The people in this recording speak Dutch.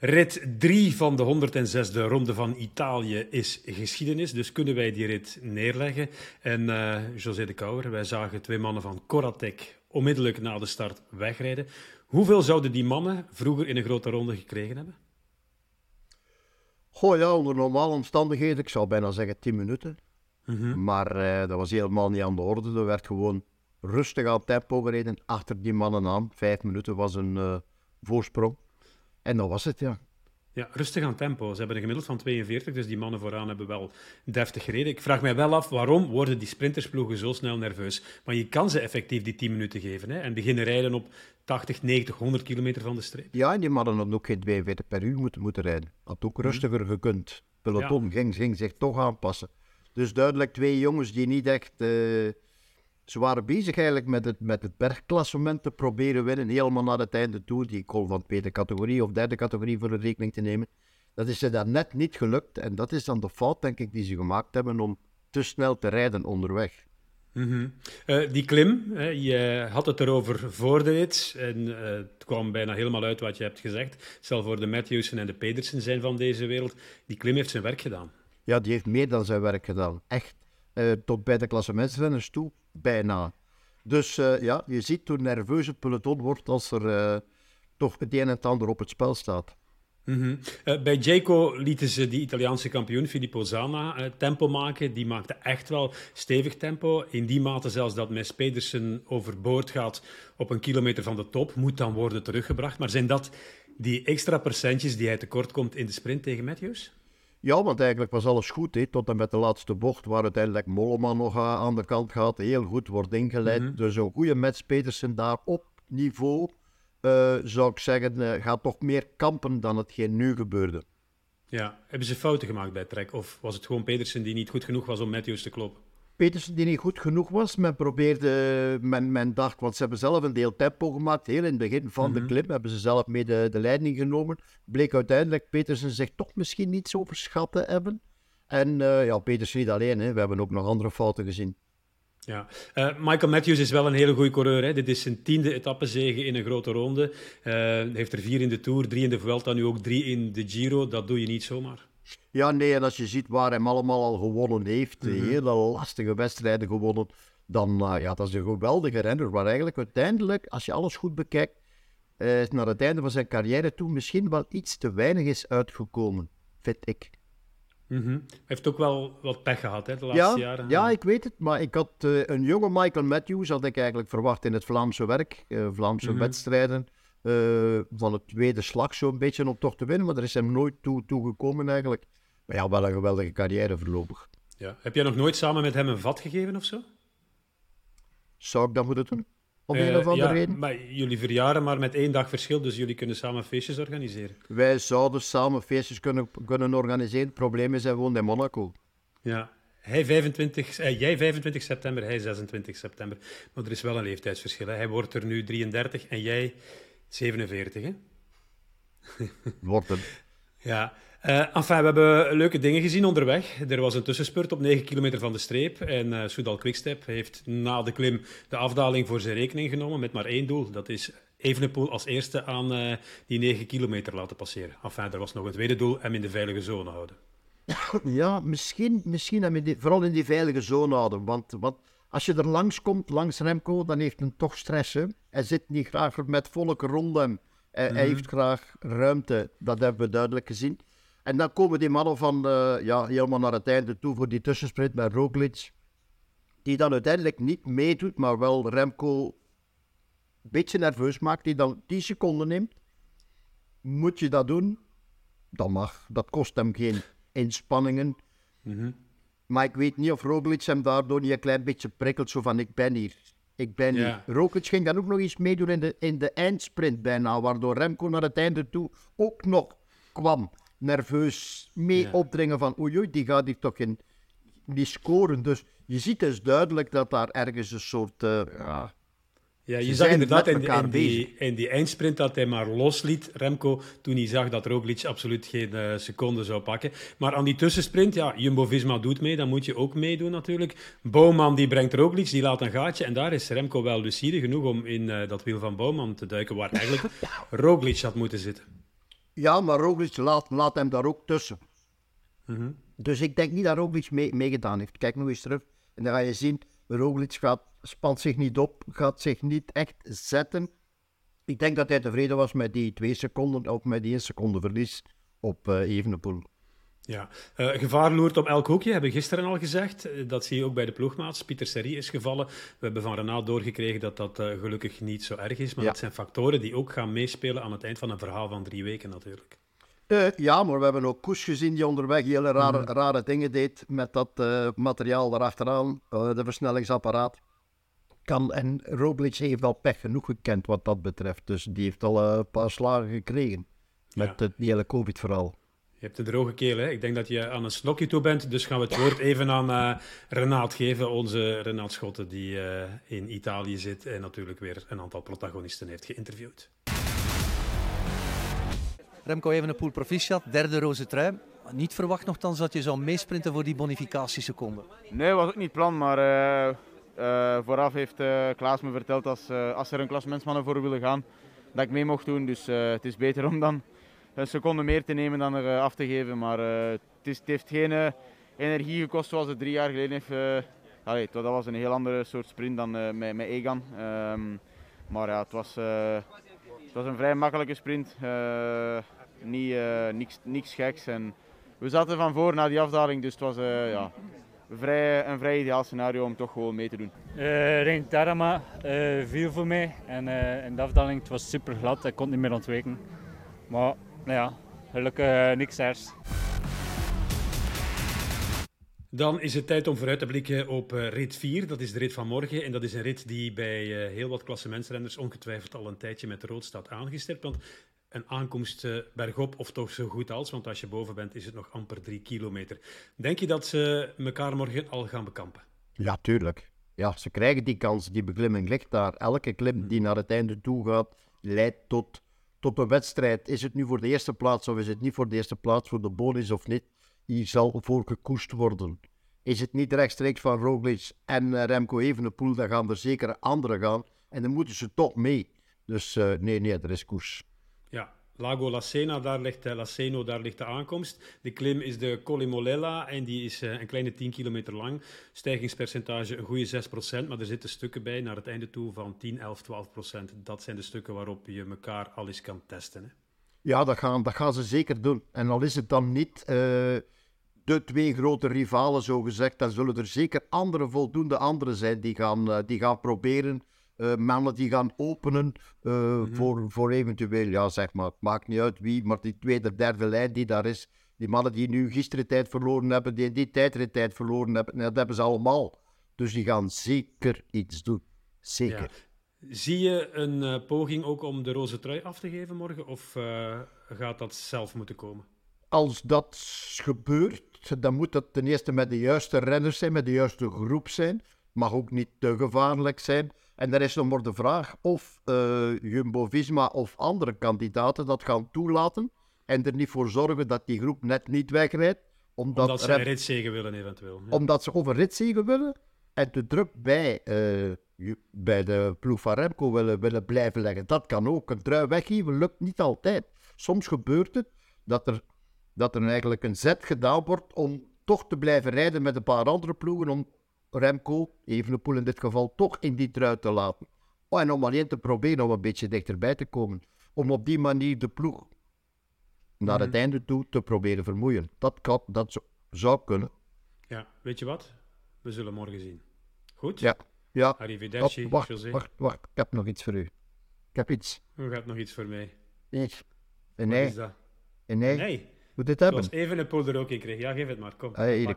Rit 3 van de 106e ronde van Italië is geschiedenis, dus kunnen wij die rit neerleggen. En uh, José de Kouwer, wij zagen twee mannen van Coratec onmiddellijk na de start wegrijden. Hoeveel zouden die mannen vroeger in een grote ronde gekregen hebben? Goh ja, onder normale omstandigheden, ik zou bijna zeggen 10 minuten. Mhm. Maar uh, dat was helemaal niet aan de orde. Er werd gewoon rustig aan tempo gereden achter die mannen aan. Vijf minuten was een uh, voorsprong. En dat was het, ja. Ja, rustig aan tempo. Ze hebben een gemiddeld van 42, dus die mannen vooraan hebben wel deftig gereden. Ik vraag mij wel af, waarom worden die sprintersploegen zo snel nerveus? Maar je kan ze effectief die 10 minuten geven hè, en beginnen rijden op 80, 90, 100 kilometer van de streep. Ja, en die mannen hadden ook geen 42 per uur moeten, moeten rijden. Had ook mhm. rustiger gekund. Peloton ging, ging zich toch aanpassen. Dus duidelijk twee jongens die niet echt... Uh, ze waren bezig eigenlijk met het, met het bergklassement te proberen winnen. Helemaal naar het einde toe. Die kon van tweede categorie of derde categorie voor de rekening te nemen. Dat is ze daar net niet gelukt. En dat is dan de fout, denk ik, die ze gemaakt hebben om te snel te rijden onderweg. Mm die klim, hè, je had het erover voor de rit en uh, het kwam bijna helemaal uit wat je hebt gezegd. Stel voor de Matthewsen en de Pedersen zijn van deze wereld. Die klim heeft zijn werk gedaan. Ja, die heeft meer dan zijn werk gedaan. Echt. Uh, tot bij de klassementsrenners toe, bijna. Dus uh, ja, je ziet hoe nerveus het peloton wordt als er uh, toch het een en het ander op het spel staat. -hmm. bij Jayco lieten ze die Italiaanse kampioen Filippo Zana tempo maken. Die maakte echt wel stevig tempo. In die mate zelfs dat Mes Pedersen overboord gaat op een kilometer van de top, moet dan worden teruggebracht. Maar zijn dat die extra percentjes die hij tekort komt in de sprint tegen Matthews? Ja, want eigenlijk was alles goed. Hè. Tot en met de laatste bocht, waar uiteindelijk Mollema nog uh, aan de kant gaat. Heel goed wordt ingeleid. Mm -hmm. Dus een goede Mets Petersen daar op niveau, uh, zou ik zeggen, uh, gaat toch meer kampen dan hetgeen nu gebeurde. Ja, hebben ze fouten gemaakt bij Trek? Of was het gewoon Petersen die niet goed genoeg was om Matthews te kloppen? Petersen die niet goed genoeg was. Men probeerde, men, men dacht, want ze hebben zelf een deel tempo gemaakt. Heel in het begin van de mhm. klim hebben ze zelf mee de, de leiding genomen. Bleek uiteindelijk Petersen zich toch misschien niet zo verschat te hebben. En uh, ja, Petersen niet alleen, hè. we hebben ook nog andere fouten gezien. Ja, uh, Michael Matthews is wel een hele goede coureur. Hè. Dit is zijn tiende etappezege in een grote ronde. Hij uh, heeft er vier in de Tour, drie in de Vuelta, nu ook drie in de Giro. Dat doe je niet zomaar. Ja, nee, en als je ziet waar hij allemaal al gewonnen heeft, mm -hmm. hele lastige wedstrijden gewonnen, dan uh, ja, dat is een geweldige renner. Maar eigenlijk uiteindelijk, als je alles goed bekijkt, uh, naar het einde van zijn carrière toe misschien wel iets te weinig is uitgekomen, vind ik. Mm -hmm. Hij heeft ook wel wat pech gehad hè, de laatste ja, jaren. Ja, ik weet het. Maar ik had uh, een jonge Michael Matthews, had ik eigenlijk verwacht in het Vlaamse werk, Vlaamse mm -hmm. wedstrijden. Uh, van het tweede slag zo'n beetje om toch te winnen, maar er is hem nooit toe, toe gekomen eigenlijk. Maar ja, wel een geweldige carrière voorlopig. Ja. Heb jij nog nooit samen met hem een vat gegeven of zo? Zou ik dat moeten doen? Om uh, een of andere ja, reden? Maar jullie verjaren maar met één dag verschil, dus jullie kunnen samen feestjes organiseren. Wij zouden samen feestjes kunnen, kunnen organiseren. Het probleem is, hij woont in Monaco. Ja, hij 25, eh, jij 25 september, hij 26 september. Maar er is wel een leeftijdsverschil. Hè. Hij wordt er nu 33 en jij 47, hè? Wordt hem. Ja. Uh, enfin, we hebben leuke dingen gezien onderweg. Er was een tussenspurt op 9 kilometer van de streep. En uh, Soudal Quickstep heeft na de klim de afdaling voor zijn rekening genomen met maar één doel. Dat is Evenepoel als eerste aan uh, die 9 kilometer laten passeren. Enfin, er was nog een tweede doel, hem in de veilige zone houden. Ja, misschien, misschien vooral in die veilige zone houden. Want, want als je er langs komt, langs Remco, dan heeft hij toch stress. Hè? Hij zit niet graag met volk rond hem. Hij, mm -hmm. hij, heeft graag ruimte. Dat hebben we duidelijk gezien. En dan komen die mannen van, uh, ja, helemaal naar het einde toe voor die tussensprint met Roglic. Die dan uiteindelijk niet meedoet, maar wel Remco een beetje nerveus maakt. Die dan 10 seconden neemt. Moet je dat doen? Dat mag. Dat kost hem geen inspanningen. Mm -hmm. Maar ik weet niet of Roglic hem daardoor niet een klein beetje prikkelt. Zo van, ik ben hier. Ik ben ja. hier. Roglic ging dan ook nog eens meedoen in de, in de eindsprint bijna. Waardoor Remco naar het einde toe ook nog kwam. Nerveus mee ja. opdringen van, oei oei, die gaat hier toch in, niet scoren. Dus je ziet dus duidelijk dat daar ergens een soort... Uh, ja, ja, je zag inderdaad in, in, die, in die eindsprint dat hij maar losliet, Remco, toen hij zag dat Roglic absoluut geen uh, seconde zou pakken. Maar aan die tussensprint, ja, Jumbo-Visma doet mee, dan moet je ook meedoen natuurlijk. Bouwman die brengt Roglic, die laat een gaatje en daar is Remco wel lucide genoeg om in uh, dat wiel van Bouwman te duiken, waar eigenlijk Roglic had moeten zitten. Ja, maar Roglic laat, laat hem daar ook tussen. Mhm. Dus ik denk niet dat Roglic mee, meegedaan heeft. Kijk nog eens terug. En dan ga je zien, Roglic gaat, spant zich niet op, gaat zich niet echt zetten. Ik denk dat hij tevreden was met die twee seconden, ook met die één seconde verlies op uh, Evenepoel. Ja, uh, gevaar loert op elk hoekje, hebben we gisteren al gezegd. Eh, dat zie je ook bij de ploegmaats. Pieter Serie is gevallen. We hebben van Renaat doorgekregen dat dat uh, gelukkig niet zo erg is. Maar ja. dat zijn factoren die ook gaan meespelen aan het eind van een verhaal van drie weken natuurlijk. Uh, ja, maar we hebben ook Koes gezien die onderweg hele rare, mm. rare dingen deed met dat materiaal erachteraan, de versnellingsapparaat. Kan, en Roglic heeft al pech genoeg gekend wat dat betreft, dus die heeft al een paar slagen gekregen met ja. het hele COVID-verhaal. Je hebt een droge keel, hè? Ik denk dat je aan een slokje toe bent, dus gaan we het woord even aan Renaat geven, onze Renaat Schotten die in Italië zit en natuurlijk weer een aantal protagonisten heeft geïnterviewd. Remco Evenepoel proficiat, derde roze trui. Niet verwacht nogthans dat je zou meesprinten voor die bonificatieseconde. Nee, was ook niet het plan, maar uh, uh, vooraf heeft uh, Klaas me verteld als, als er een klassementsmannen voor willen gaan, dat ik mee mocht doen. Dus het is beter om dan een seconde meer te nemen dan er af te geven. Maar het, is, het, heeft geen energie gekost zoals het drie jaar geleden heeft. Allee, dat was een heel andere soort sprint dan met, met Egan. Um, maar ja, het was, het was een vrij makkelijke sprint niet, niks, niks geks. En we zaten van voor naar die afdaling, dus het was ja, vrij, een vrij ideaal scenario om toch gewoon mee te doen. Uh, Rijn Tarama uh, viel voor mij en in de afdaling het was super glad, ik kon niet meer ontwijken. Maar nou ja, gelukkig niks ergs. Dan is het tijd om vooruit te blikken op rit 4. Dat is de rit van morgen. En dat is een rit die bij heel wat klassementsrenners ongetwijfeld al een tijdje met rood staat aangestipt. Want een aankomst uh, bergop, of toch zo goed als, want als je boven bent is het nog amper drie kilometer. Denk je dat ze elkaar morgen al gaan bekampen? Ja, tuurlijk. Ja, ze krijgen die kans. Die beklimming ligt daar. Elke klim die naar het einde toe gaat, leidt tot, tot een wedstrijd. Is het nu voor de eerste plaats of is het niet voor de eerste plaats, voor de bonus of niet? Die zal voor gekoest worden. Is het niet rechtstreeks van Roglic en Remco Evenepoel, dan gaan er zeker anderen gaan. En dan moeten ze toch mee. Dus uh, nee, nee, er is koers. Ja, Lago La Sena, daar ligt, La Seno, daar ligt de aankomst. De klim is de Colimolella en die is uh, een kleine 10 kilometer lang. Stijgingspercentage een goede 6%, maar er zitten stukken bij naar het einde toe van 10, 11, 12%. Dat zijn de stukken waarop je elkaar al eens kan testen. Hè? Ja, dat gaan, dat gaan ze zeker doen. En al is het dan niet... Uh de twee grote rivalen, zo gezegd. Dan zullen er zeker andere, voldoende anderen zijn die gaan, die gaan proberen. Uh, mannen die gaan openen uh, mm -hmm. voor, voor eventueel, ja zeg maar, het maakt niet uit wie, maar die tweede, derde lijn die daar is, die mannen die nu gisteren tijd verloren hebben, die die tijdrit tijd verloren hebben, dat hebben ze allemaal. Dus die gaan zeker iets doen. Zeker. Ja. Zie je een uh, poging ook om de roze trui af te geven morgen, of gaat dat zelf moeten komen? Als dat gebeurt, dan moet dat ten eerste met de juiste renners zijn, met de juiste groep zijn. Mag ook niet te gevaarlijk zijn. En dan is nog maar de vraag of uh, Jumbo-Visma of andere kandidaten dat gaan toelaten. En er niet voor zorgen dat die groep net niet wegrijdt. Omdat, omdat ze rem... ritzegen willen eventueel. Ja. Omdat ze over ritzegen willen. En de druk bij, uh, bij de ploeg van Remco willen, willen blijven leggen. Dat kan ook. Een trui weggeven lukt niet altijd. Soms gebeurt het dat er dat er eigenlijk een zet gedaan wordt om toch te blijven rijden met een paar andere ploegen, om Remco, Evenepoel in dit geval, toch in die trui te laten. Oh, en om alleen te proberen om een beetje dichterbij te komen. Om op die manier de ploeg naar het mm. einde toe te proberen vermoeien. Dat, kan, dat zou kunnen. Ja, weet je wat? We zullen morgen zien. Goed? Ja. ja. Arrivederci, wacht, José. Wacht, wacht, ik heb nog iets voor u. Ik heb iets. U gaat nog iets voor mij. Nee. Een nee. Wat is dat? Een nee. nee. Moet dit hebben? Zoals even een pool er ook in kreeg. Ja, geef het maar. Kom. Ah, hier, kom.